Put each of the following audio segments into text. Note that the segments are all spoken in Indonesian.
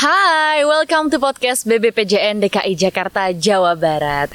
Hai, welcome to podcast BBPJN DKI Jakarta Jawa Barat.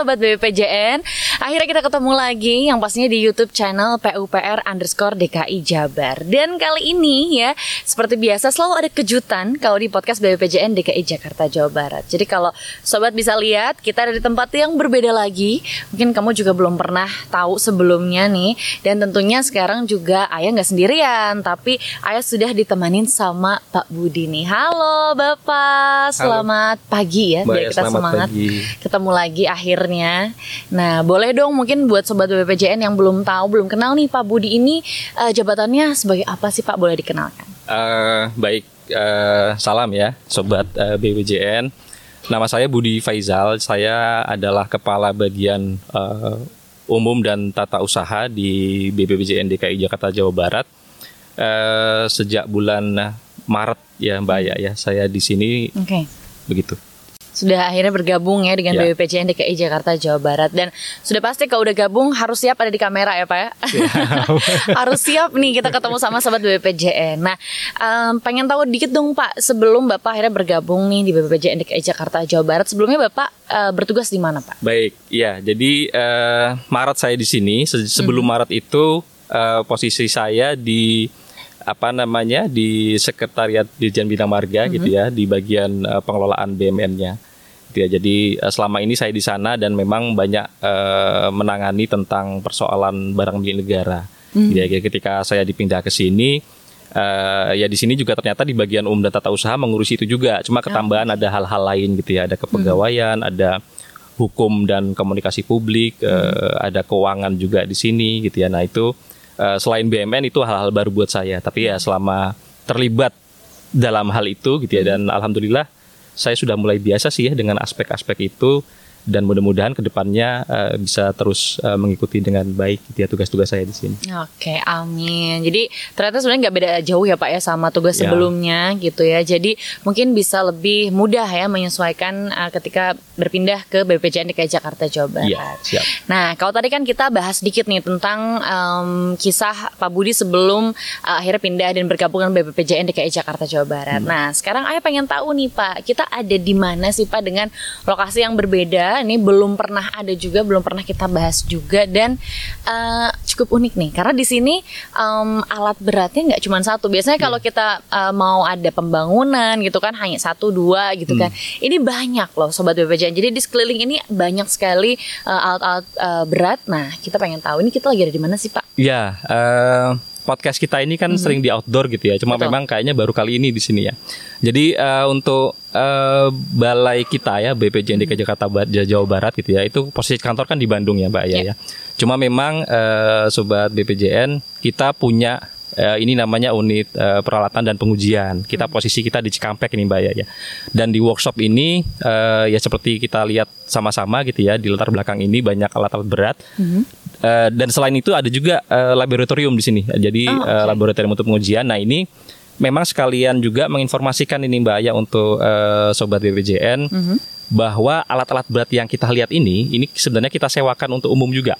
Sobat BBPJN, akhirnya kita ketemu lagi yang pastinya di YouTube channel PUPR underscore DKI Jabar. Dan kali ini ya, seperti biasa selalu ada kejutan kalau di podcast BBPJN DKI Jakarta Jawa Barat. Jadi kalau Sobat bisa lihat, kita ada di tempat yang berbeda lagi. Mungkin kamu juga belum pernah tahu sebelumnya nih. Dan tentunya sekarang juga Ayah nggak sendirian, tapi Ayah sudah ditemanin sama Pak Budi nih. Halo Bapak, selamat pagi ya. Mbak, biar kita semangat pagi. ketemu lagi akhirnya. Nah, boleh dong mungkin buat sobat BPJN yang belum tahu, belum kenal nih Pak Budi ini eh, jabatannya sebagai apa sih Pak? Boleh dikenalkan? Eh, baik, eh, salam ya, sobat eh, BWJN. Nama saya Budi Faizal. Saya adalah kepala bagian eh, umum dan tata usaha di BPBJN DKI Jakarta Jawa Barat. Eh, sejak bulan Maret ya Mbak ya, ya saya di sini Oke. begitu. Sudah akhirnya bergabung ya dengan Ya. BPJN DKI Jakarta Jawa Barat dan sudah pasti kalau udah gabung harus siap ada di kamera ya Pak ya. harus siap nih kita ketemu sama sobat BPJN. Nah, em, pengen tahu dikit dong Pak sebelum Bapak akhirnya bergabung nih di BPJN DKI Jakarta Jawa Barat. Sebelumnya Bapak eh, bertugas di mana Pak? Baik, ya. Jadi eh, Maret saya di sini. Se- Sebelum Maret itu eh, posisi saya di apa namanya di Sekretariat Dirjen Bina Marga gitu ya, di bagian eh, pengelolaan BMN-nya. Gitu ya. Jadi eh, selama ini saya di sana dan memang banyak eh, menangani tentang persoalan barang milik negara. Gitu ya. Jadi ketika saya dipindah ke sini eh, ya di sini juga ternyata di bagian umum dan tata usaha mengurusi itu juga. Cuma ketambahan ada hal-hal lain gitu ya, ada kepegawaian, ada hukum dan komunikasi publik, eh, ada keuangan juga di sini gitu ya. Nah itu eh, selain BMN itu hal-hal baru buat saya. Tapi ya selama terlibat dalam hal itu gitu ya dan alhamdulillah saya sudah mulai biasa sih ya dengan aspek-aspek itu dan mudah-mudahan ke depannya eh, bisa terus eh, mengikuti dengan baik gitu ya tugas-tugas saya di sini. Oke, amin. Jadi ternyata sebenarnya nggak beda jauh ya Pak ya sama tugas Ya. sebelumnya gitu ya. Jadi mungkin bisa lebih mudah ya menyesuaikan uh, ketika berpindah ke BPJN DKI Jakarta Jawa Barat. Iya, siap. Nah, kalau tadi kan kita bahas sedikit nih tentang em, kisah Pak Budi sebelum uh, akhirnya pindah dan bergabung dengan BPJN DKI Jakarta Jawa Barat. Nah, sekarang Ayah pengen tahu nih Pak, kita ada di mana sih Pak dengan lokasi yang berbeda? Ini belum pernah ada juga, belum pernah kita bahas juga dan uh, cukup unik nih karena di sini em, alat beratnya nggak cuma satu. Biasanya kalau kita uh, mau ada pembangunan gitu kan hanya satu dua gitu kan. Ini banyak loh sobat BPJN. Jadi di sekeliling ini banyak sekali uh, alat-alat uh, berat. Nah, kita pengen tahu ini kita lagi ada di mana sih, Pak? Ya, eh, podcast kita ini kan sering di outdoor gitu ya. Cuma Betul. memang kayaknya baru kali ini di sini ya. Jadi eh, untuk eh, balai kita ya BPJN DKI Jakarta Ba- Jawa Barat gitu ya. Itu posisi kantor kan di Bandung ya, Mbak ya. Ya. ya. Cuma memang eh, sobat BPJN kita punya eh, ini namanya unit eh, peralatan dan pengujian. Kita posisi kita di Cikampek ini Mbak ya, ya. Dan di workshop ini eh, ya seperti kita lihat sama-sama gitu ya di latar belakang ini banyak alat-alat berat. Eh, dan selain itu ada juga eh, laboratorium di sini. Jadi Oh, eh, laboratorium untuk pengujian. Nah ini memang sekalian juga menginformasikan ini Mbak Aya untuk eh, sobat BPJN bahwa alat-alat berat yang kita lihat ini, ini sebenarnya kita sewakan untuk umum juga.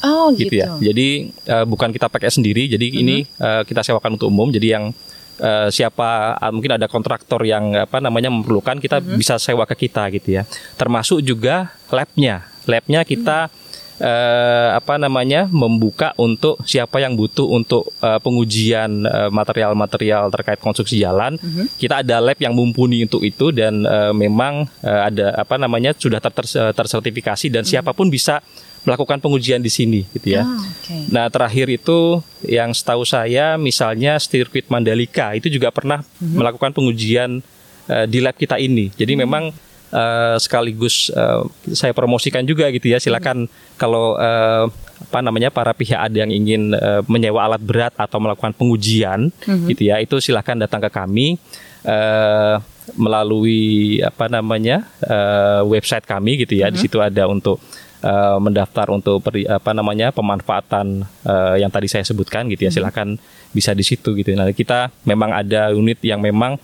Oh, gitu, gitu. ya. Jadi eh, bukan kita pakai sendiri, jadi ini eh, kita sewakan untuk umum. Jadi yang eh, siapa ah, mungkin ada kontraktor yang apa namanya memerlukan kita bisa sewa ke kita gitu ya. Termasuk juga labnya, labnya kita eh, apa namanya membuka untuk siapa yang butuh untuk eh, pengujian eh, material-material terkait konstruksi jalan. Kita ada lab yang mumpuni untuk itu dan eh, memang eh, ada apa namanya sudah ter- ter- tersertifikasi dan siapa pun bisa melakukan pengujian di sini gitu ya. Ah, oke. Nah terakhir itu yang setahu saya misalnya sirkuit Mandalika itu juga pernah melakukan pengujian eh, di lab kita ini. Jadi memang eh, sekaligus eh, saya promosikan juga gitu ya. Silakan kalau eh, apa namanya para pihak ada yang ingin eh, menyewa alat berat atau melakukan pengujian gitu ya itu silakan datang ke kami eh, melalui apa namanya eh, website kami gitu ya. Di situ ada untuk eh, mendaftar untuk peri- apa namanya pemanfaatan eh, yang tadi saya sebutkan gitu ya silakan bisa di situ gitu. Nah kita memang ada unit yang memang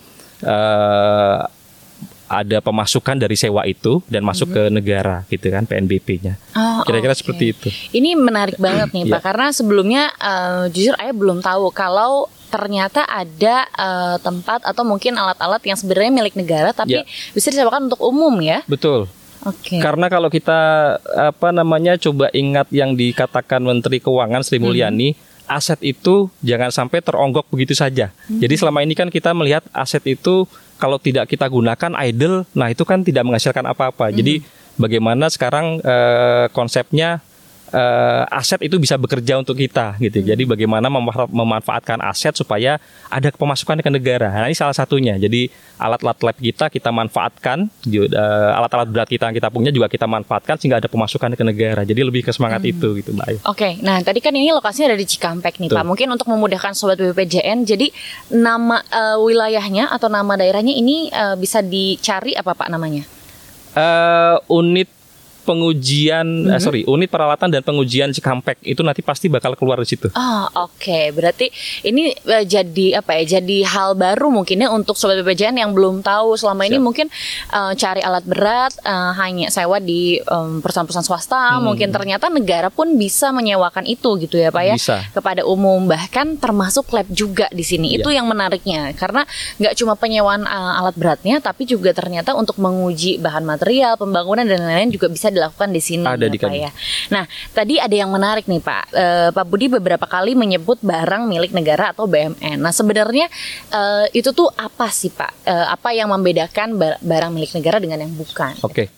ada pemasukan dari sewa itu dan masuk ke negara gitu kan PNBP-nya. Oh, Kira-kira oke. seperti itu. Ini menarik banget nih Pak Iya. karena sebelumnya eh, jujur ayah belum tahu kalau ternyata ada eh, tempat atau mungkin alat-alat yang sebenarnya milik negara tapi Iya. bisa disewakan untuk umum ya. Betul. Oke. Karena kalau kita apa namanya coba ingat yang dikatakan Menteri Keuangan Sri Mulyani, aset itu jangan sampai teronggok begitu saja. Jadi selama ini kan kita melihat aset itu kalau tidak kita gunakan idle, nah itu kan tidak menghasilkan apa-apa. Jadi bagaimana sekarang eh, konsepnya eh, aset itu bisa bekerja untuk kita gitu. Jadi bagaimana memanfaatkan aset supaya ada pemasukan ke negara. Nah, ini salah satunya. Jadi alat-alat lab kita kita manfaatkan, eh, alat-alat berat kita yang kita punya juga kita manfaatkan sehingga ada pemasukan ke negara. Jadi lebih ke semangat itu gitu, Mbak. Oke, nah tadi kan ini lokasinya ada di Cikampek nih Betul. Pak. Mungkin untuk memudahkan sobat BPJN, jadi nama eh, wilayahnya atau nama daerahnya ini eh, bisa dicari apa Pak namanya? Eh, unit pengujian eh, sorry unit peralatan dan pengujian Cikampek itu nanti pasti bakal keluar di situ. Oh, oke. Berarti ini eh, jadi apa ya? Jadi hal baru mungkin ya untuk sobat BPJN yang belum tahu selama ini Siap. mungkin eh, cari alat berat eh, hanya sewa di perusahaan-perusahaan swasta, mungkin ternyata negara pun bisa menyewakan itu gitu ya, Pak ya. Bisa. Kepada umum bahkan termasuk lab juga di sini. Itu yang menariknya karena nggak cuma penyewaan eh, alat beratnya tapi juga ternyata untuk menguji bahan material, pembangunan dan lain-lain juga bisa dilakukan di sini Ada ya, di Pak kami. ya. Nah, tadi ada yang menarik nih Pak. Eh, Pak Budi beberapa kali menyebut barang milik negara atau BMN. Nah, sebenarnya eh, itu tuh apa sih Pak? Eh, apa yang membedakan ba- barang milik negara dengan yang bukan? Oke.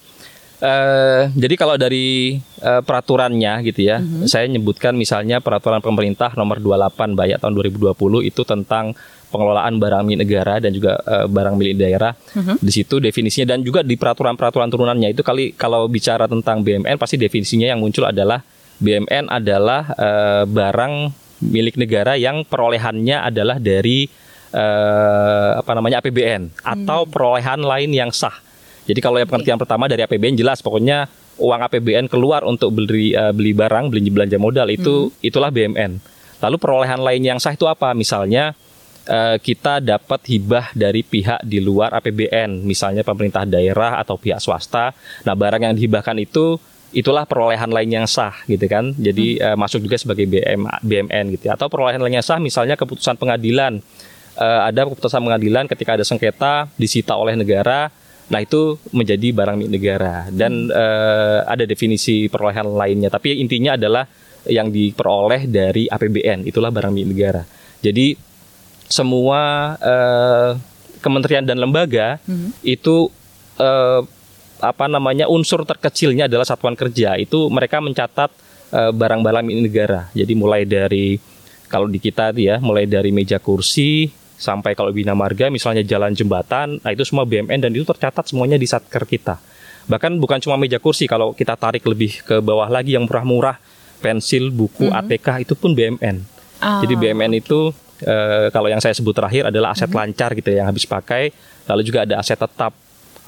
Eh, jadi kalau dari eh, peraturannya gitu ya, saya nyebutkan misalnya peraturan pemerintah nomor 28 Bayak tahun 2020 itu tentang pengelolaan barang milik negara dan juga eh, barang milik daerah. Di situ definisinya dan juga di peraturan-peraturan turunannya itu kali kalau bicara tentang BMN pasti definisinya yang muncul adalah BMN adalah eh, barang milik negara yang perolehannya adalah dari eh, apa namanya APBN atau perolehan lain yang sah. Jadi kalau yang pengertian pertama dari APBN jelas pokoknya uang APBN keluar untuk beli eh, beli barang, beli belanja modal itu itulah BMN. Lalu perolehan lain yang sah itu apa? Misalnya eh, kita dapat hibah dari pihak di luar APBN, misalnya pemerintah daerah atau pihak swasta. Nah, barang yang dihibahkan itu itulah perolehan lain yang sah gitu kan. Jadi eh, masuk juga sebagai BM, BMN gitu ya. Atau perolehan lain yang sah misalnya keputusan pengadilan. Eh, ada keputusan pengadilan ketika ada sengketa disita oleh negara. Nah, itu menjadi barang milik negara dan eh, ada definisi perolehan lainnya. Tapi intinya adalah yang diperoleh dari APBN, itulah barang milik negara. Jadi semua eh, kementerian dan lembaga itu eh, apa namanya unsur terkecilnya adalah satuan kerja. Itu mereka mencatat eh, barang-barang milik negara. Jadi mulai dari kalau di kita ya mulai dari meja kursi sampai kalau bina marga misalnya jalan jembatan nah itu semua BMN dan itu tercatat semuanya di satker kita. Bahkan bukan cuma meja kursi kalau kita tarik lebih ke bawah lagi yang murah-murah pensil buku ATK itu pun BMN Ah. jadi BMN itu eh, kalau yang saya sebut terakhir adalah aset lancar gitu ya, yang habis pakai. Lalu juga ada aset tetap.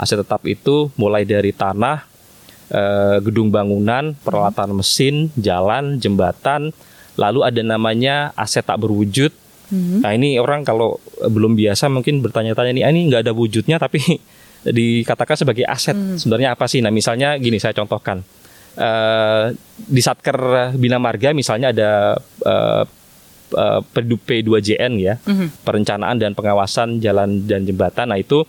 Aset tetap itu mulai dari tanah, eh, gedung bangunan, peralatan mesin, jalan, jembatan. Lalu ada namanya aset tak berwujud. Nah ini orang kalau belum biasa mungkin bertanya-tanya nih, "Ah, ini nggak ada wujudnya tapi dikatakan sebagai aset. Sebenarnya apa sih? Nah misalnya gini saya contohkan. Eh, di Satker Bina Marga misalnya ada eh, eh, P2JN ya, perencanaan dan pengawasan jalan dan jembatan. Nah itu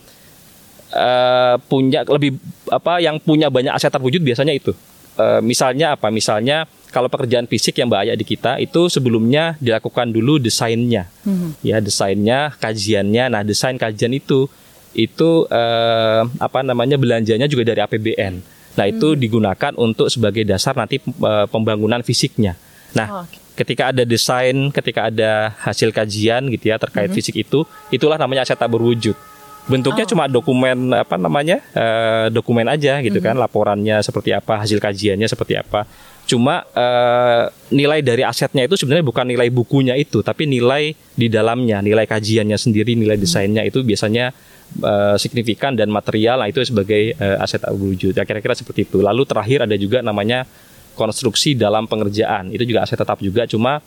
eh, punya lebih apa yang punya banyak aset terwujud biasanya itu uh, misalnya apa? Misalnya kalau pekerjaan fisik yang bahaya di kita itu sebelumnya dilakukan dulu desainnya, hmm. ya desainnya, kajiannya. Nah desain kajian itu itu eh, apa namanya belanjanya juga dari APBN. Nah itu hmm. digunakan untuk sebagai dasar nanti pembangunan fisiknya. Nah oh, okay. ketika ada desain, ketika ada hasil kajian gitu ya terkait hmm. fisik itu, itulah namanya aset tak berwujud bentuknya oh. cuma dokumen apa namanya uh, dokumen aja gitu mm -hmm. kan laporannya seperti apa hasil kajiannya seperti apa Cuma uh, nilai dari asetnya itu sebenarnya bukan nilai bukunya itu, tapi nilai di dalamnya, nilai kajiannya sendiri, nilai hmm. desainnya itu biasanya uh, signifikan dan material. Nah itu sebagai uh, aset wujud. Ya, kira-kira seperti itu. Lalu terakhir ada juga namanya konstruksi dalam pengerjaan. Itu juga aset tetap juga. Cuma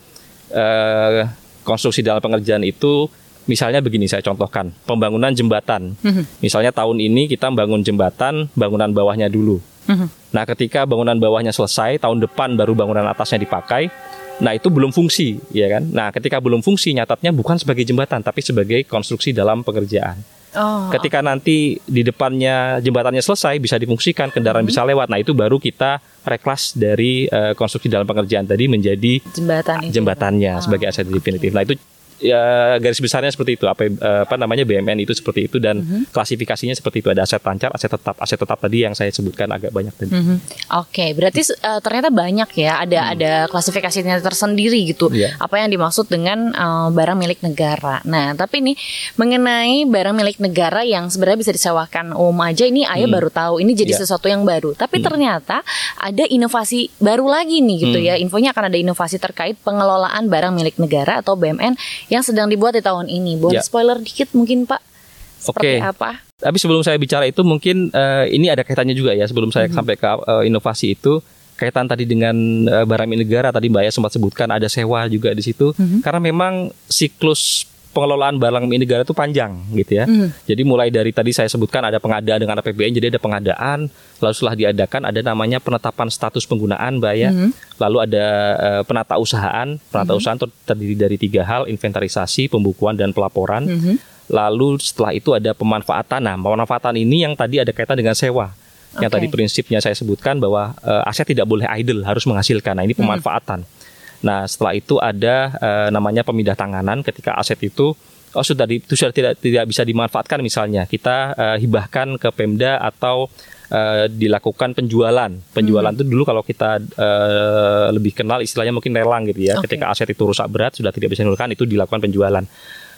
uh, konstruksi dalam pengerjaan itu Misalnya begini saya contohkan, pembangunan jembatan. Hmm. Misalnya tahun ini kita membangun jembatan, bangunan bawahnya dulu. Mhm. Nah, ketika bangunan bawahnya selesai, tahun depan baru bangunan atasnya dipakai. Nah, itu belum fungsi, ya kan? Nah, ketika belum fungsi, nyatatnya bukan sebagai jembatan, tapi sebagai konstruksi dalam pengerjaan. Oh. Ketika nanti di depannya jembatannya selesai, bisa difungsikan, kendaraan hmm. bisa lewat. Nah, itu baru kita reklas dari uh, konstruksi dalam pengerjaan tadi menjadi Jembatan jembatannya oh. sebagai aset definitif. Nah, itu ya garis besarnya seperti itu apa eh, apa namanya BMN itu seperti itu dan mm-hmm. klasifikasinya seperti itu ada aset lancar, aset tetap, aset tetap tadi yang saya sebutkan agak banyak tadi. Mm-hmm. Oke, okay, berarti uh, ternyata banyak ya ada mm. ada klasifikasinya tersendiri gitu. Yeah. Apa yang dimaksud dengan uh, barang milik negara. Nah, tapi nih mengenai barang milik negara yang sebenarnya bisa disewakan umum aja ini ayah mm. baru tahu ini jadi yeah. sesuatu yang baru. Tapi mm. ternyata ada inovasi baru lagi nih gitu mm. ya. Infonya akan ada inovasi terkait pengelolaan barang milik negara atau BMN yang sedang dibuat di tahun ini. Boleh ya. spoiler dikit mungkin Pak? Seperti okay. apa? Tapi sebelum saya bicara itu mungkin uh, ini ada kaitannya juga ya sebelum saya mm -hmm. sampai ke uh, inovasi itu kaitan tadi dengan uh, barang milik negara tadi Mbak ya sempat sebutkan ada sewa juga di situ mm -hmm. karena memang siklus pengelolaan barang milik negara itu panjang gitu ya. Mm. Jadi mulai dari tadi saya sebutkan ada pengadaan dengan APBN, jadi ada pengadaan, lalu setelah diadakan ada namanya penetapan status penggunaan, Mbak ya. Mm. Lalu ada uh, penata usahaan, penata mm. usahaan terdiri dari tiga hal, inventarisasi, pembukuan dan pelaporan. Mm -hmm. Lalu setelah itu ada pemanfaatan. Nah, pemanfaatan ini yang tadi ada kaitan dengan sewa. Yang okay. tadi prinsipnya saya sebutkan bahwa uh, aset tidak boleh idle, harus menghasilkan. Nah, ini pemanfaatan. Mm. Nah, setelah itu ada uh, namanya pemindah tanganan ketika aset itu oh sudah di, itu sudah tidak tidak bisa dimanfaatkan misalnya kita uh, hibahkan ke Pemda atau uh, dilakukan penjualan. Penjualan hmm. itu dulu kalau kita uh, lebih kenal istilahnya mungkin lelang gitu ya. Okay. Ketika aset itu rusak berat sudah tidak bisa dilakukan itu dilakukan penjualan.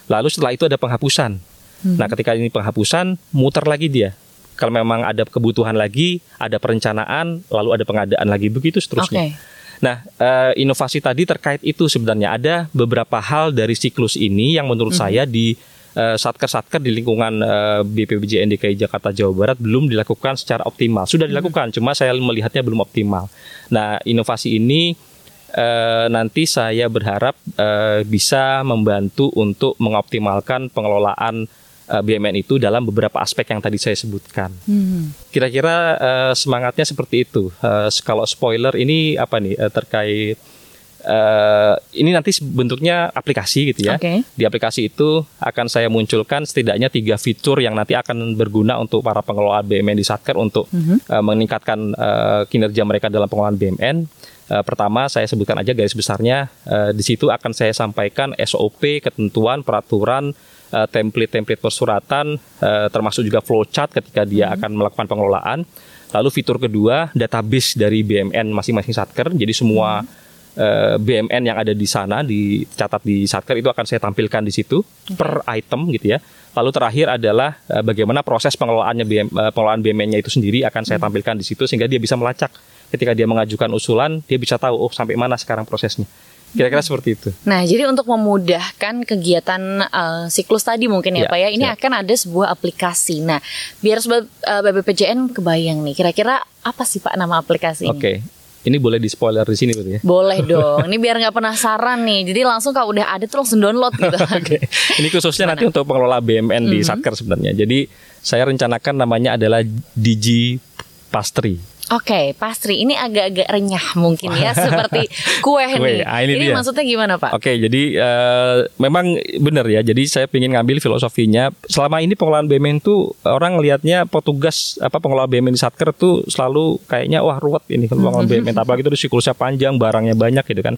Lalu setelah itu ada penghapusan. Hmm. Nah, ketika ini penghapusan muter lagi dia. Kalau memang ada kebutuhan lagi, ada perencanaan, lalu ada pengadaan lagi begitu seterusnya. Okay. Nah, uh, inovasi tadi terkait itu sebenarnya ada beberapa hal dari siklus ini yang menurut mm -hmm. saya di uh, satker-satker di lingkungan uh, BPBJN DKI Jakarta Jawa Barat belum dilakukan secara optimal. Sudah mhm. dilakukan, mm -hmm. cuma saya melihatnya belum optimal. Nah, inovasi ini uh, nanti saya berharap uh, bisa membantu untuk mengoptimalkan pengelolaan uh, eh, BMN itu dalam beberapa aspek yang tadi saya sebutkan. Hmm. Kira-kira uh, semangatnya seperti itu. Uh, kalau spoiler ini apa nih uh, terkait Uh, ini nanti bentuknya aplikasi gitu ya. Okay. Di aplikasi itu akan saya munculkan setidaknya tiga fitur yang nanti akan berguna untuk para pengelola BMN di Satker untuk mm-hmm. uh, meningkatkan uh, kinerja mereka dalam pengelolaan BMN. Uh, pertama saya sebutkan aja garis besarnya. Uh, di situ akan saya sampaikan SOP, ketentuan, peraturan, template-template persuratan uh, termasuk juga flowchart ketika dia hmm. akan melakukan pengelolaan. Lalu fitur kedua database dari BMN masing-masing satker. Jadi semua hmm. eh, BMN yang ada di sana dicatat di satker itu akan saya tampilkan di situ per item gitu ya. Lalu terakhir adalah bagaimana proses pengelolaannya BM, pengelolaan BMN-nya itu sendiri akan saya hmm. tampilkan di situ sehingga dia bisa melacak ketika dia mengajukan usulan dia bisa tahu oh sampai mana sekarang prosesnya. Kira-kira seperti itu. Nah, jadi untuk memudahkan kegiatan uh, siklus tadi mungkin ya, ya Pak ya, ini ya. akan ada sebuah aplikasi. Nah, biar sobat uh, BBPJN kebayang nih, kira-kira apa sih Pak nama aplikasi ini? Oke. Okay. Ini boleh di spoiler di sini berarti ya? Boleh dong. Ini biar nggak penasaran nih. Jadi langsung kalau udah ada tuh langsung download gitu. Oke. okay. Ini khususnya Gimana? nanti untuk pengelola BMN mm -hmm. di mhm. Satker sebenarnya. Jadi saya rencanakan namanya adalah Digi Pastry. Oke, pastry ini agak-agak renyah mungkin ya, seperti kue, Kue, nih. ah, ini ini dia. maksudnya gimana Pak? Oke, jadi eh, memang benar ya. Jadi saya ingin ngambil filosofinya. Selama ini pengelolaan BUMN tuh orang lihatnya petugas apa pengelola BUMN di Satker tuh selalu kayaknya wah ruwet ini pengelolaan BUMN. Apalagi itu siklusnya panjang, barangnya banyak gitu kan.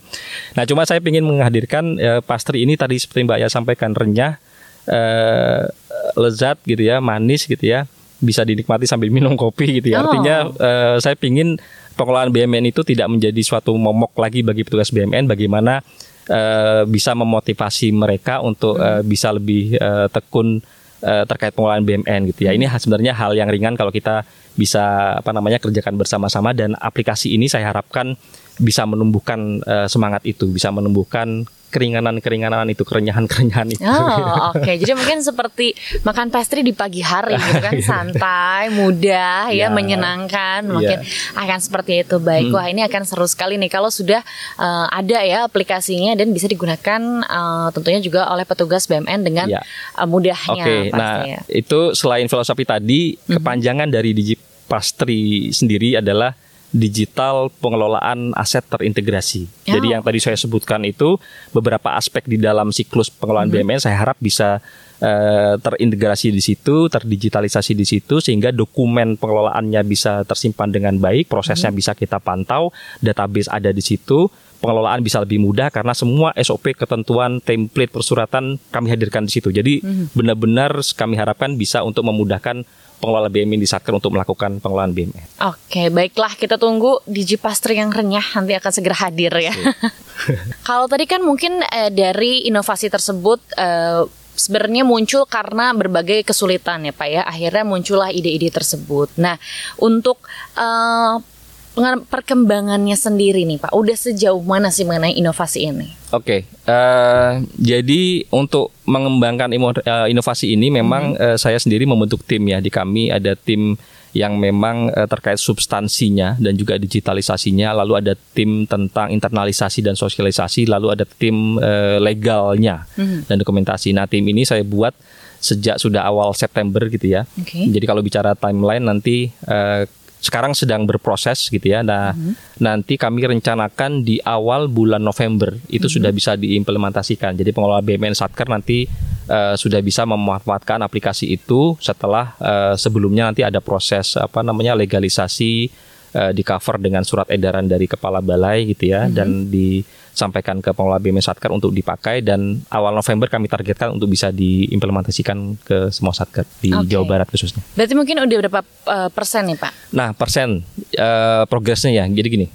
Nah, cuma saya ingin menghadirkan eh, pastry ini tadi seperti Mbak ya sampaikan renyah, eh, lezat gitu ya, manis gitu ya, bisa dinikmati sambil minum kopi gitu ya. Oh. Artinya eh, saya pingin pengelolaan BUMN itu tidak menjadi suatu momok lagi bagi petugas BUMN. Bagaimana eh, bisa memotivasi mereka untuk eh, bisa lebih eh, tekun eh, terkait pengelolaan BUMN gitu ya. Ini ha- sebenarnya hal yang ringan kalau kita bisa apa namanya kerjakan bersama-sama dan aplikasi ini saya harapkan bisa menumbuhkan eh, semangat itu, bisa menumbuhkan keringanan-keringanan itu, kerenyahan-kerenyahan itu. Oh, oke. Jadi mungkin seperti makan pastry di pagi hari gitu kan, Iya. santai, mudah ya, Iya. menyenangkan. Mungkin akan seperti itu. Baik. Hmm. Wah, ini akan seru sekali nih kalau sudah eh, ada ya aplikasinya dan bisa digunakan eh, tentunya juga oleh petugas BMN dengan Iya. eh, mudahnya Oke, nah pastinya. itu selain filosofi tadi, Mhm. kepanjangan dari Digipastri sendiri adalah digital pengelolaan aset terintegrasi. Oh. Jadi yang tadi saya sebutkan itu beberapa aspek di dalam siklus pengelolaan Mhm. BUMN saya harap bisa eh, terintegrasi di situ, terdigitalisasi di situ sehingga dokumen pengelolaannya bisa tersimpan dengan baik, prosesnya bisa kita pantau, database ada di situ, pengelolaan bisa lebih mudah karena semua SOP ketentuan template persuratan kami hadirkan di situ. Jadi benar-benar kami harapkan bisa untuk memudahkan pengelola BUMN di Satker untuk melakukan pengelolaan BUMN. Oke, baiklah kita tunggu Digipastri yang renyah nanti akan segera hadir ya. Kalau tadi kan mungkin eh, dari inovasi tersebut eh, sebenarnya muncul karena berbagai kesulitan ya Pak ya. Akhirnya muncullah ide-ide tersebut. Nah, untuk eh, pengen- perkembangannya sendiri nih Pak, udah sejauh mana sih mengenai inovasi ini? Oke, eh, jadi untuk mengembangkan eh, inovasi ini memang eh, saya sendiri membentuk tim ya. Di kami ada tim yang memang terkait substansinya dan juga digitalisasinya. Lalu ada tim tentang internalisasi dan sosialisasi. Lalu ada tim eh, legalnya dan dokumentasi. Nah tim ini saya buat sejak sudah awal September gitu ya. Oke. Jadi kalau bicara timeline nanti eh, sekarang sedang berproses gitu ya. Nah, nanti kami rencanakan di awal bulan November itu sudah bisa diimplementasikan. Jadi pengelola BUMN Satker nanti eh, sudah bisa memanfaatkan aplikasi itu setelah eh, sebelumnya nanti ada proses apa namanya legalisasi eh, di cover dengan surat edaran dari kepala balai gitu ya dan disampaikan ke pengelola BUMN Satker untuk dipakai dan awal November kami targetkan untuk bisa diimplementasikan ke semua Satker di Oke. Jawa Barat khususnya. Berarti mungkin udah berapa eh, persen nih Pak? Nah, persen eh, progresnya ya. Jadi gini,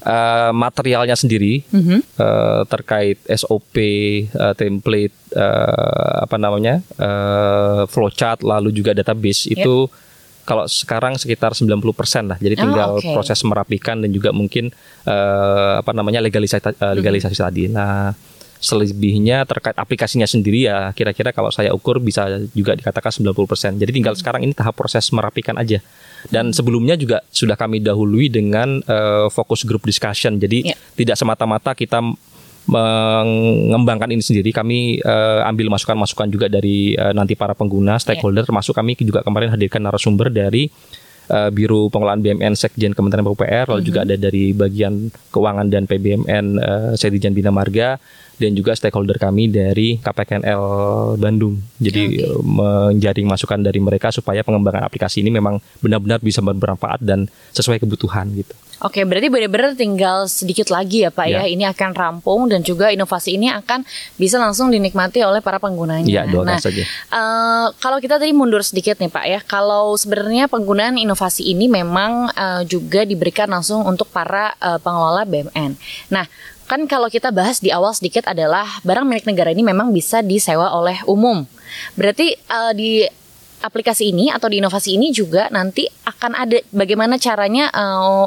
eh, materialnya sendiri Mhm. eh, terkait SOP, eh, template, eh, apa namanya, eh, flowchart, lalu juga database Yep. itu kalau sekarang sekitar 90% lah. Jadi Oh, tinggal oke. proses merapikan dan juga mungkin eh, apa namanya legalisasi eh, legalisasi tadi. Nah, selebihnya terkait aplikasinya sendiri ya kira-kira kalau saya ukur bisa juga dikatakan 90%. Jadi tinggal sekarang ini tahap proses merapikan aja. Dan sebelumnya juga sudah kami dahului dengan eh, fokus group discussion. Jadi Ya. tidak semata-mata kita mengembangkan ini sendiri kami eh, ambil masukan-masukan juga dari eh, nanti para pengguna stakeholder. Termasuk kami juga kemarin hadirkan narasumber dari eh, Biro Pengelolaan BMN Sekjen Kementerian PUPR lalu juga ada dari bagian keuangan dan PBMN eh, Sekjen Bina Marga dan juga stakeholder kami dari KPKNL Bandung. Jadi eh, menjaring masukan dari mereka supaya pengembangan aplikasi ini memang benar-benar bisa bermanfaat dan sesuai kebutuhan gitu. Oke, berarti benar-benar tinggal sedikit lagi ya Pak ya. Ya. Ini akan rampung dan juga inovasi ini akan bisa langsung dinikmati oleh para penggunanya. Iya, doakan nah, saja. eh, kalau kita tadi mundur sedikit nih Pak ya, kalau sebenarnya penggunaan inovasi ini memang eh, juga diberikan langsung untuk para eh, pengelola BMN. Nah, kan kalau kita bahas di awal sedikit adalah barang milik negara ini memang bisa disewa oleh umum. Berarti eh, di aplikasi ini atau di inovasi ini juga nanti akan ada bagaimana caranya eh,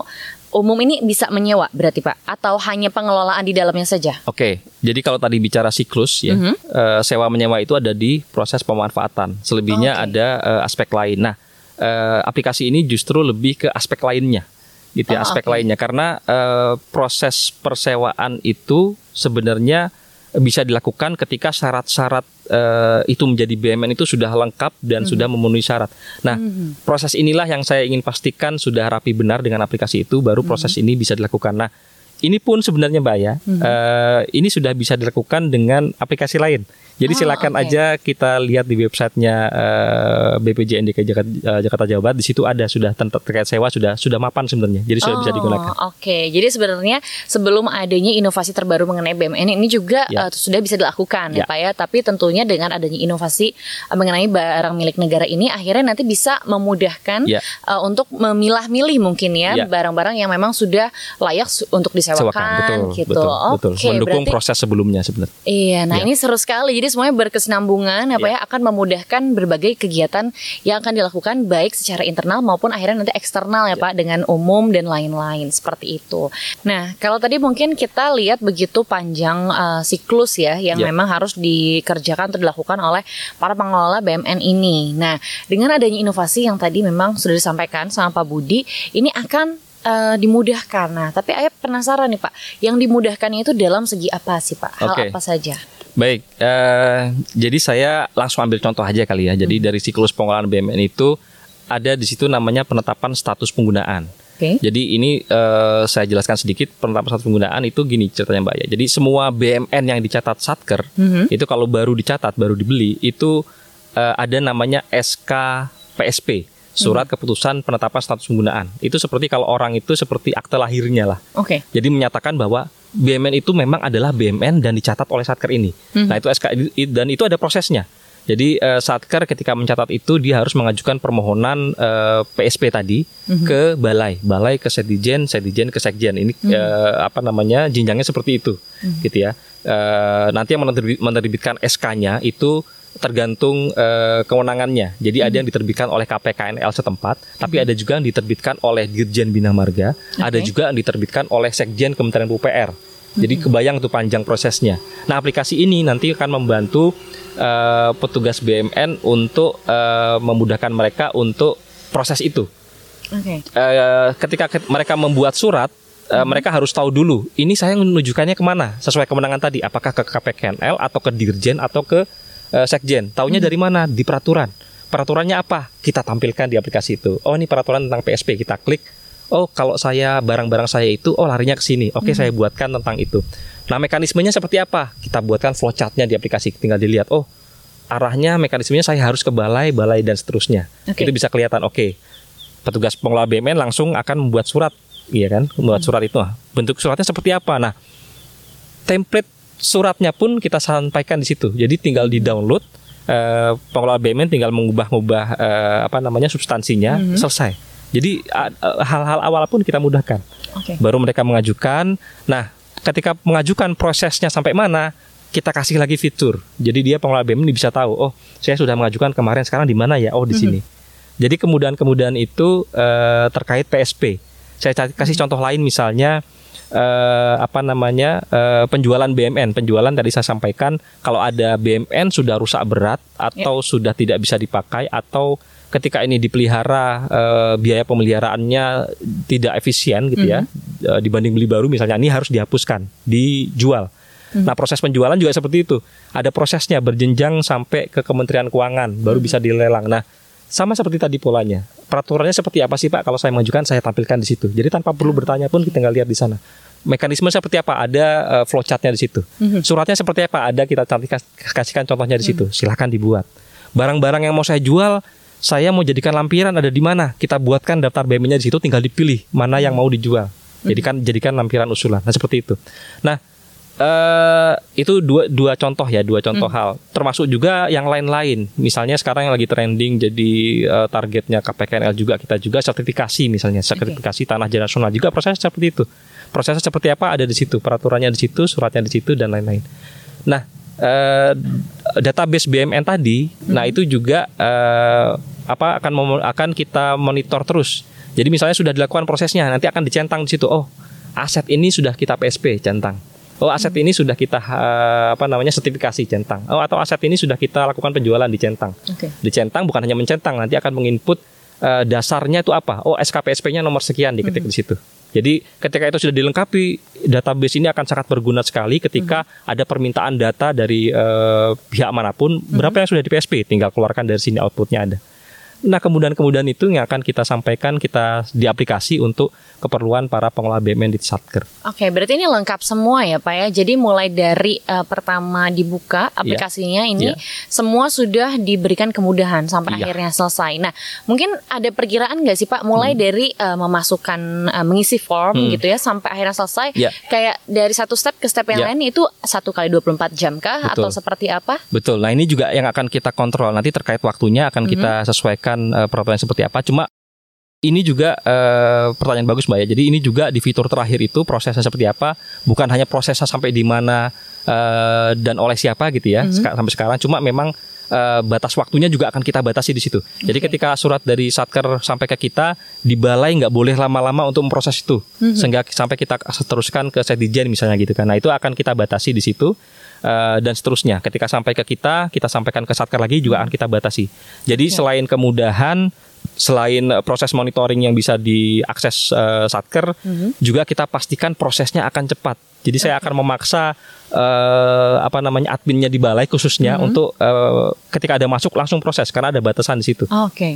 umum ini bisa menyewa berarti Pak atau hanya pengelolaan di dalamnya saja? Oke, jadi kalau tadi bicara siklus ya, Mhm. eh, sewa menyewa itu ada di proses pemanfaatan. Selebihnya Oke. ada eh, aspek lain. Nah, eh, aplikasi ini justru lebih ke aspek lainnya, gitu ya, Oh, aspek oke. lainnya. Karena eh, proses persewaan itu sebenarnya bisa dilakukan ketika syarat-syarat uh, itu menjadi BMN itu sudah lengkap dan hmm. sudah memenuhi syarat. Nah, hmm. proses inilah yang saya ingin pastikan sudah rapi benar dengan aplikasi itu, baru proses hmm. ini bisa dilakukan. Nah, ini pun sebenarnya Mbak ya, hmm. uh, ini sudah bisa dilakukan dengan aplikasi lain. Jadi oh, silakan okay. aja kita lihat di websitenya uh, eh, BPJN DKI Jakarta, uh, Jakarta Jawa Barat. Di situ ada sudah terkait sewa sudah sudah mapan sebenarnya. Jadi sudah oh, bisa digunakan. Oke, okay. jadi sebenarnya sebelum adanya inovasi terbaru mengenai BMN ini juga ya. uh, sudah bisa dilakukan ya. ya Pak ya. Tapi tentunya dengan adanya inovasi uh, mengenai barang milik negara ini, akhirnya nanti bisa memudahkan ya. uh, untuk memilah-milih mungkin ya, ya barang-barang ya. yang memang sudah layak untuk Sewakan. Betul, gitu. Betul, okay, betul. Mendukung berarti, proses sebelumnya sebenarnya. Iya, nah ya. ini seru sekali jadi semuanya berkesinambungan apa ya. ya akan memudahkan berbagai kegiatan yang akan dilakukan baik secara internal maupun akhirnya nanti eksternal ya, ya. Pak dengan umum dan lain-lain seperti itu. Nah, kalau tadi mungkin kita lihat begitu panjang uh, siklus ya yang ya. memang harus dikerjakan atau dilakukan oleh para pengelola BMN ini. Nah, dengan adanya inovasi yang tadi memang sudah disampaikan sama Pak Budi, ini akan uh, dimudahkan. Nah, tapi ayah penasaran nih Pak, yang dimudahkan itu dalam segi apa sih Pak? Hal okay. apa saja? Baik, uh, jadi saya langsung ambil contoh aja kali ya. Jadi hmm. dari siklus pengelolaan BMN itu ada di situ namanya penetapan status penggunaan. Okay. Jadi ini uh, saya jelaskan sedikit penetapan status penggunaan itu gini ceritanya Mbak ya. Jadi semua BMN yang dicatat Satker hmm. itu kalau baru dicatat, baru dibeli itu uh, ada namanya SK PSP surat hmm. keputusan penetapan status penggunaan. Itu seperti kalau orang itu seperti akte lahirnya lah. Oke. Okay. Jadi menyatakan bahwa BMN itu memang adalah BMN dan dicatat oleh Satker ini. Hmm. Nah, itu SK dan itu ada prosesnya. Jadi uh, Satker ketika mencatat itu dia harus mengajukan permohonan uh, eh, PSP tadi hmm. ke balai, balai ke Sedijen, Sedijen ke Sekjen. Ini hmm. uh, apa namanya jenjangnya seperti itu, hmm. gitu ya. Uh, nanti yang menerbitkan SK-nya itu tergantung uh, kewenangannya. Jadi hmm. ada yang diterbitkan oleh KPKNL setempat, hmm. tapi ada juga yang diterbitkan oleh Dirjen Bina Marga, okay. ada juga yang diterbitkan oleh Sekjen Kementerian PUPR. Jadi hmm. kebayang tuh panjang prosesnya. Nah, aplikasi ini nanti akan membantu uh, petugas BMN untuk uh, memudahkan mereka untuk proses itu. Okay. Uh, ketika mereka membuat surat, uh, mereka harus tahu dulu ini saya menunjukkannya ke mana sesuai kemenangan tadi, apakah ke KPKNL atau ke Dirjen atau ke uh, sekjen. Taunya hmm. dari mana? Di peraturan. Peraturannya apa? Kita tampilkan di aplikasi itu. Oh, ini peraturan tentang PSP. Kita klik. Oh, kalau saya barang-barang saya itu oh larinya ke sini. Oke, hmm. saya buatkan tentang itu. Nah, mekanismenya seperti apa? Kita buatkan flowchartnya di aplikasi. Tinggal dilihat. Oh, arahnya mekanismenya saya harus ke balai, balai dan seterusnya. Okay. Itu bisa kelihatan. Oke. Petugas pengelola BMN langsung akan membuat surat, iya kan? Membuat hmm. surat itu. Bentuk suratnya seperti apa? Nah, template suratnya pun kita sampaikan di situ. Jadi tinggal di download uh, pengelola BUMN tinggal mengubah-ubah uh, apa namanya substansinya mm -hmm. selesai. Jadi hal-hal uh, awal pun kita mudahkan. Okay. Baru mereka mengajukan. Nah, ketika mengajukan prosesnya sampai mana, kita kasih lagi fitur. Jadi dia pengelola BUMN bisa tahu, oh saya sudah mengajukan kemarin, sekarang di mana ya? Oh di mm -hmm. sini. Jadi kemudahan-kemudahan itu uh, terkait PSP. Saya kasih contoh lain misalnya uh, apa namanya uh, penjualan BMN. Penjualan tadi saya sampaikan kalau ada BMN sudah rusak berat atau ya. sudah tidak bisa dipakai atau ketika ini dipelihara uh, biaya pemeliharaannya tidak efisien gitu ya mm-hmm. uh, dibanding beli baru misalnya ini harus dihapuskan, dijual. Mm-hmm. Nah proses penjualan juga seperti itu. Ada prosesnya berjenjang sampai ke Kementerian Keuangan baru mm-hmm. bisa dilelang. Nah sama seperti tadi polanya. Peraturannya seperti apa sih Pak? Kalau saya mengajukan saya tampilkan di situ. Jadi tanpa perlu bertanya pun kita tinggal lihat di sana. Mekanisme seperti apa? Ada uh, flowchartnya di situ. Mm-hmm. Suratnya seperti apa? Ada kita cantik kasihkan contohnya di situ. Mm-hmm. Silahkan dibuat. Barang-barang yang mau saya jual, saya mau jadikan lampiran ada di mana? Kita buatkan daftar BM-nya di situ, tinggal dipilih mana yang mau dijual. Mm-hmm. Jadikan jadikan lampiran usulan. Nah seperti itu. Nah Uh, itu dua dua contoh ya dua contoh hmm. hal. Termasuk juga yang lain-lain. Misalnya sekarang yang lagi trending jadi uh, targetnya KPKNL juga kita juga sertifikasi misalnya. Sertifikasi okay. tanah jalan nasional juga proses seperti itu. Prosesnya seperti apa? Ada di situ. Peraturannya di situ suratnya di situ dan lain-lain. Nah uh, database BMN tadi hmm. nah itu juga uh, apa akan akan kita monitor terus. Jadi misalnya sudah dilakukan prosesnya nanti akan dicentang di situ. Oh aset ini sudah kita PSP centang oh aset ini sudah kita uh, apa namanya sertifikasi centang oh atau aset ini sudah kita lakukan penjualan di centang okay. di centang bukan hanya mencentang nanti akan menginput uh, dasarnya itu apa oh SKPSP-nya nomor sekian diketik mm -hmm. di situ Jadi ketika itu sudah dilengkapi, database ini akan sangat berguna sekali ketika hmm. ada permintaan data dari uh, pihak mana pun, hmm. berapa yang sudah di PSP, tinggal keluarkan dari sini outputnya ada. Nah kemudian-kemudian itu yang akan kita sampaikan kita di aplikasi untuk keperluan para pengelola BUMN di Satker. Oke, berarti ini lengkap semua ya Pak ya. Jadi mulai dari uh, pertama dibuka iya. aplikasinya yeah. ini yeah. semua sudah diberikan kemudahan sampai yeah. akhirnya selesai. Nah, mungkin ada perkiraan nggak sih Pak mulai hmm. dari uh, memasukkan uh, mengisi form hmm. gitu ya sampai akhirnya selesai yeah. kayak dari satu step ke step yang yeah. lain itu satu kali 24 jam kah Betul. atau seperti apa? Betul. Nah, ini juga yang akan kita kontrol nanti terkait waktunya akan hmm. kita sesuaikan uh, peraturan seperti apa. Cuma ini juga uh, pertanyaan bagus mbak ya. Jadi ini juga di fitur terakhir itu prosesnya seperti apa? Bukan hanya prosesnya sampai di mana uh, dan oleh siapa gitu ya mm -hmm. sampai sekarang. Cuma memang uh, batas waktunya juga akan kita batasi di situ. Jadi okay. ketika surat dari satker sampai ke kita di balai nggak boleh lama-lama untuk memproses itu, mm -hmm. sehingga sampai kita teruskan ke setijen misalnya gitu kan. Nah itu akan kita batasi di situ. Uh, dan seterusnya. Ketika sampai ke kita, kita sampaikan ke satker lagi juga akan kita batasi. Jadi okay. selain kemudahan selain eh, proses monitoring yang bisa diakses uh, satker, mm-hmm. juga kita pastikan prosesnya akan cepat. Jadi okay. saya akan memaksa uh, apa namanya adminnya di balai khususnya mm-hmm. untuk uh, ketika ada masuk langsung proses karena ada batasan di situ. Oke. Okay.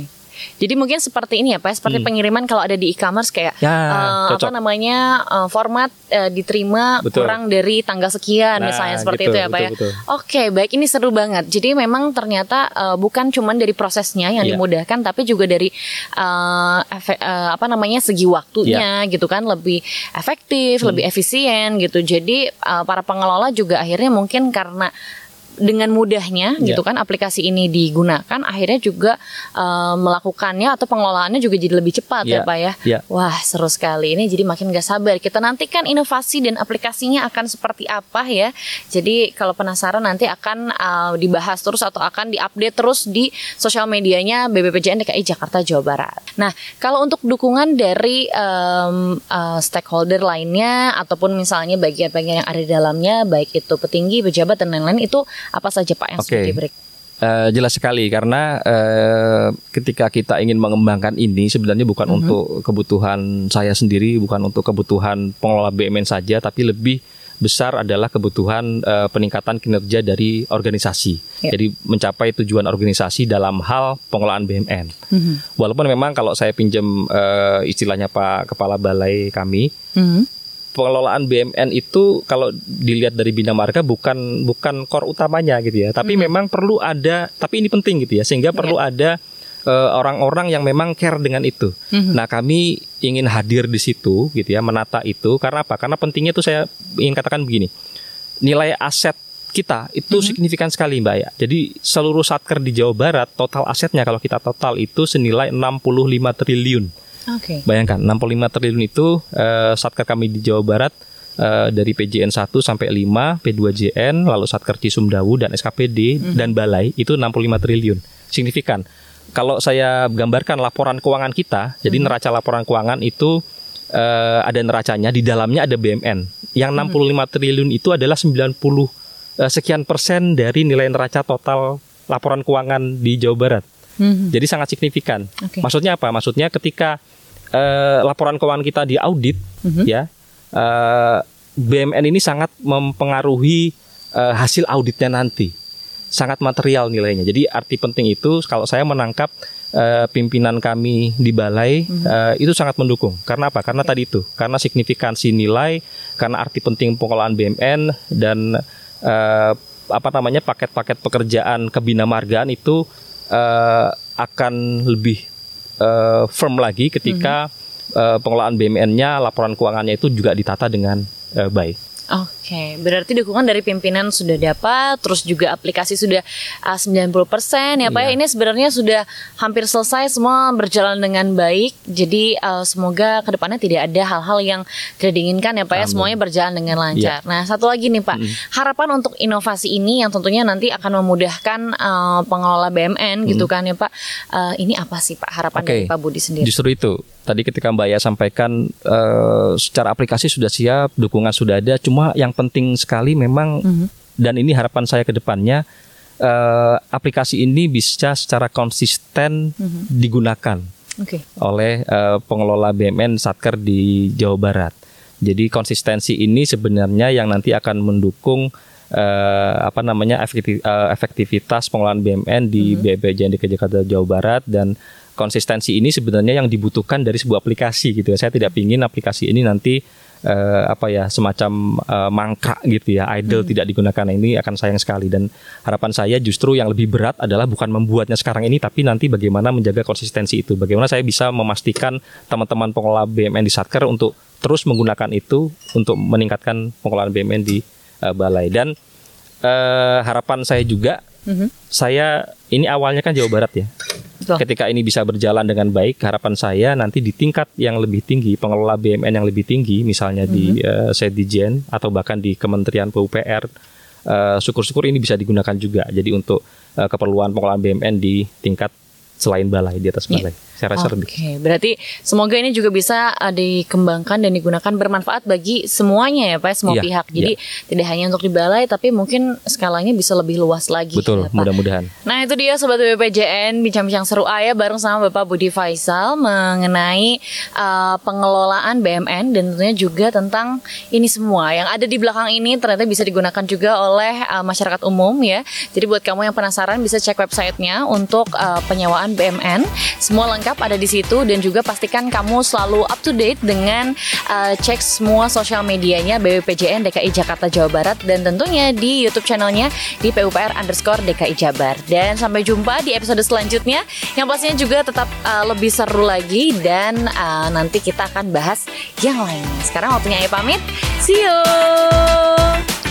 Jadi mungkin seperti ini ya Pak, seperti hmm. pengiriman kalau ada di e-commerce kayak ya, uh, apa namanya uh, format uh, diterima betul. kurang dari tanggal sekian nah, misalnya seperti gitu, itu ya Pak betul, ya. Oke, baik ini seru banget. Jadi memang ternyata uh, bukan cuma dari prosesnya yang ya. dimudahkan tapi juga dari uh, efek, uh, apa namanya segi waktunya ya. gitu kan lebih efektif, hmm. lebih efisien gitu. Jadi uh, para pengelola juga akhirnya mungkin karena dengan mudahnya yeah. gitu kan aplikasi ini digunakan akhirnya juga uh, melakukannya atau pengelolaannya juga jadi lebih cepat yeah. ya Pak ya. Yeah. Wah, seru sekali. Ini jadi makin gak sabar. Kita nantikan inovasi dan aplikasinya akan seperti apa ya. Jadi kalau penasaran nanti akan uh, dibahas terus atau akan diupdate terus di sosial medianya BBPJN DKI Jakarta Jawa Barat. Nah, kalau untuk dukungan dari um, uh, stakeholder lainnya ataupun misalnya bagian-bagian yang ada di dalamnya baik itu petinggi, pejabat dan lain-lain itu apa saja Pak yang okay. sudah diberikan? Uh, jelas sekali karena uh, ketika kita ingin mengembangkan ini sebenarnya bukan mm -hmm. untuk kebutuhan saya sendiri, bukan untuk kebutuhan pengelola BUMN saja, tapi lebih besar adalah kebutuhan uh, peningkatan kinerja dari organisasi. Yeah. Jadi mencapai tujuan organisasi dalam hal pengelolaan BUMN. Mm -hmm. Walaupun memang kalau saya pinjam uh, istilahnya Pak Kepala Balai kami, mm -hmm pengelolaan BMN itu kalau dilihat dari Bina Marga bukan bukan core utamanya gitu ya. Tapi hmm. memang perlu ada tapi ini penting gitu ya sehingga yeah. perlu ada eh, orang-orang uh, yang memang care dengan itu. hmm Nah, kami ingin hadir di situ gitu ya, menata itu karena apa? Karena pentingnya itu saya ingin katakan begini. Nilai aset kita itu hmm signifikan sekali Mbak ya. Jadi seluruh satker di Jawa Barat total asetnya kalau kita total itu senilai 65 triliun. Okay. Bayangkan 65 triliun itu uh, satker kami di Jawa Barat uh, dari PJN 1 sampai 5, P2JN, lalu satker Cisumdawu dan SKPD mm -hmm. dan Balai itu 65 triliun. Signifikan. Kalau saya gambarkan laporan keuangan kita, mm -hmm. jadi mm-hmm. neraca laporan keuangan itu uh, ada neracanya di dalamnya ada BMN. Yang 65 mm -hmm. triliun itu adalah 90 uh, sekian persen dari nilai neraca total laporan keuangan di Jawa Barat. Mm -hmm. Jadi sangat signifikan. Okay. Maksudnya apa? Maksudnya ketika uh, laporan keuangan kita di audit mm-hmm. ya uh, eh, BMN ini sangat mempengaruhi uh, hasil auditnya nanti sangat material nilainya jadi arti penting itu kalau saya menangkap uh, pimpinan kami di balai mm-hmm. uh, itu sangat mendukung karena apa karena okay. tadi itu karena signifikansi nilai karena arti penting pengelolaan BMN dan uh, apa namanya paket-paket pekerjaan kebina margaan itu uh, akan lebih uh, firm lagi ketika mm -hmm. uh, pengelolaan BMN-nya, laporan keuangannya itu juga ditata dengan uh, baik. Oke, berarti dukungan dari pimpinan sudah dapat, terus juga aplikasi sudah uh, 90% ya Pak ya. Iya. Ini sebenarnya sudah hampir selesai semua berjalan dengan baik. Jadi uh, semoga ke depannya tidak ada hal-hal yang tidak diinginkan ya Pak ya. Semuanya berjalan dengan lancar. Ya. Nah, satu lagi nih Pak, harapan untuk inovasi ini yang tentunya nanti akan memudahkan uh, pengelola BMN hmm. gitu kan ya Pak. Uh, ini apa sih Pak harapan okay. dari Pak Budi sendiri? Justru itu tadi ketika Mbak Ya sampaikan uh, secara aplikasi sudah siap, dukungan sudah ada, cuma yang penting sekali memang mm -hmm. dan ini harapan saya ke depannya uh, aplikasi ini bisa secara konsisten mm -hmm. digunakan. okay. oleh uh, pengelola BUMN Satker di Jawa Barat. Jadi konsistensi ini sebenarnya yang nanti akan mendukung uh, apa namanya efektivitas pengelolaan BUMN di mm -hmm. BPJN DKI Jakarta Jawa Barat dan konsistensi ini sebenarnya yang dibutuhkan dari sebuah aplikasi gitu ya. Saya tidak ingin aplikasi ini nanti uh, apa ya semacam uh, mangkrak gitu ya idle hmm. tidak digunakan nah, ini akan sayang sekali dan harapan saya justru yang lebih berat adalah bukan membuatnya sekarang ini tapi nanti bagaimana menjaga konsistensi itu bagaimana saya bisa memastikan teman-teman pengelola BUMN di Satker untuk terus menggunakan itu untuk meningkatkan pengelolaan BUMN di uh, balai dan uh, harapan saya juga hmm. saya ini awalnya kan Jawa Barat ya Betul. Ketika ini bisa berjalan dengan baik, harapan saya nanti di tingkat yang lebih tinggi, pengelola BUMN yang lebih tinggi, misalnya mm -hmm. di uh, Sedijen atau bahkan di Kementerian PUPR, uh, syukur-syukur ini bisa digunakan juga. Jadi untuk uh, keperluan pengelolaan BUMN di tingkat selain balai di atas balai. Yeah. Saya rasa Oke, okay. berarti semoga ini juga bisa uh, dikembangkan dan digunakan bermanfaat bagi semuanya ya Pak, semua yeah, pihak. Jadi yeah. tidak hanya untuk di balai tapi mungkin skalanya bisa lebih luas lagi. Betul, ya, mudah-mudahan. Nah, itu dia sobat BPJN bincang-bincang seru ayah bareng sama Bapak Budi Faisal mengenai uh, pengelolaan BMN dan tentunya juga tentang ini semua yang ada di belakang ini ternyata bisa digunakan juga oleh uh, masyarakat umum ya. Jadi buat kamu yang penasaran bisa cek websitenya untuk uh, penyewaan BMN. Semua lengkap ada di situ dan juga pastikan kamu selalu up to date dengan uh, cek semua sosial medianya BPJN DKI Jakarta Jawa Barat dan tentunya di YouTube channelnya di PUPR underscore DKI Jabar. Dan sampai jumpa di episode selanjutnya yang pastinya juga tetap uh, lebih seru lagi dan uh, nanti kita akan bahas yang lain. Sekarang waktunya Ayo pamit. See you.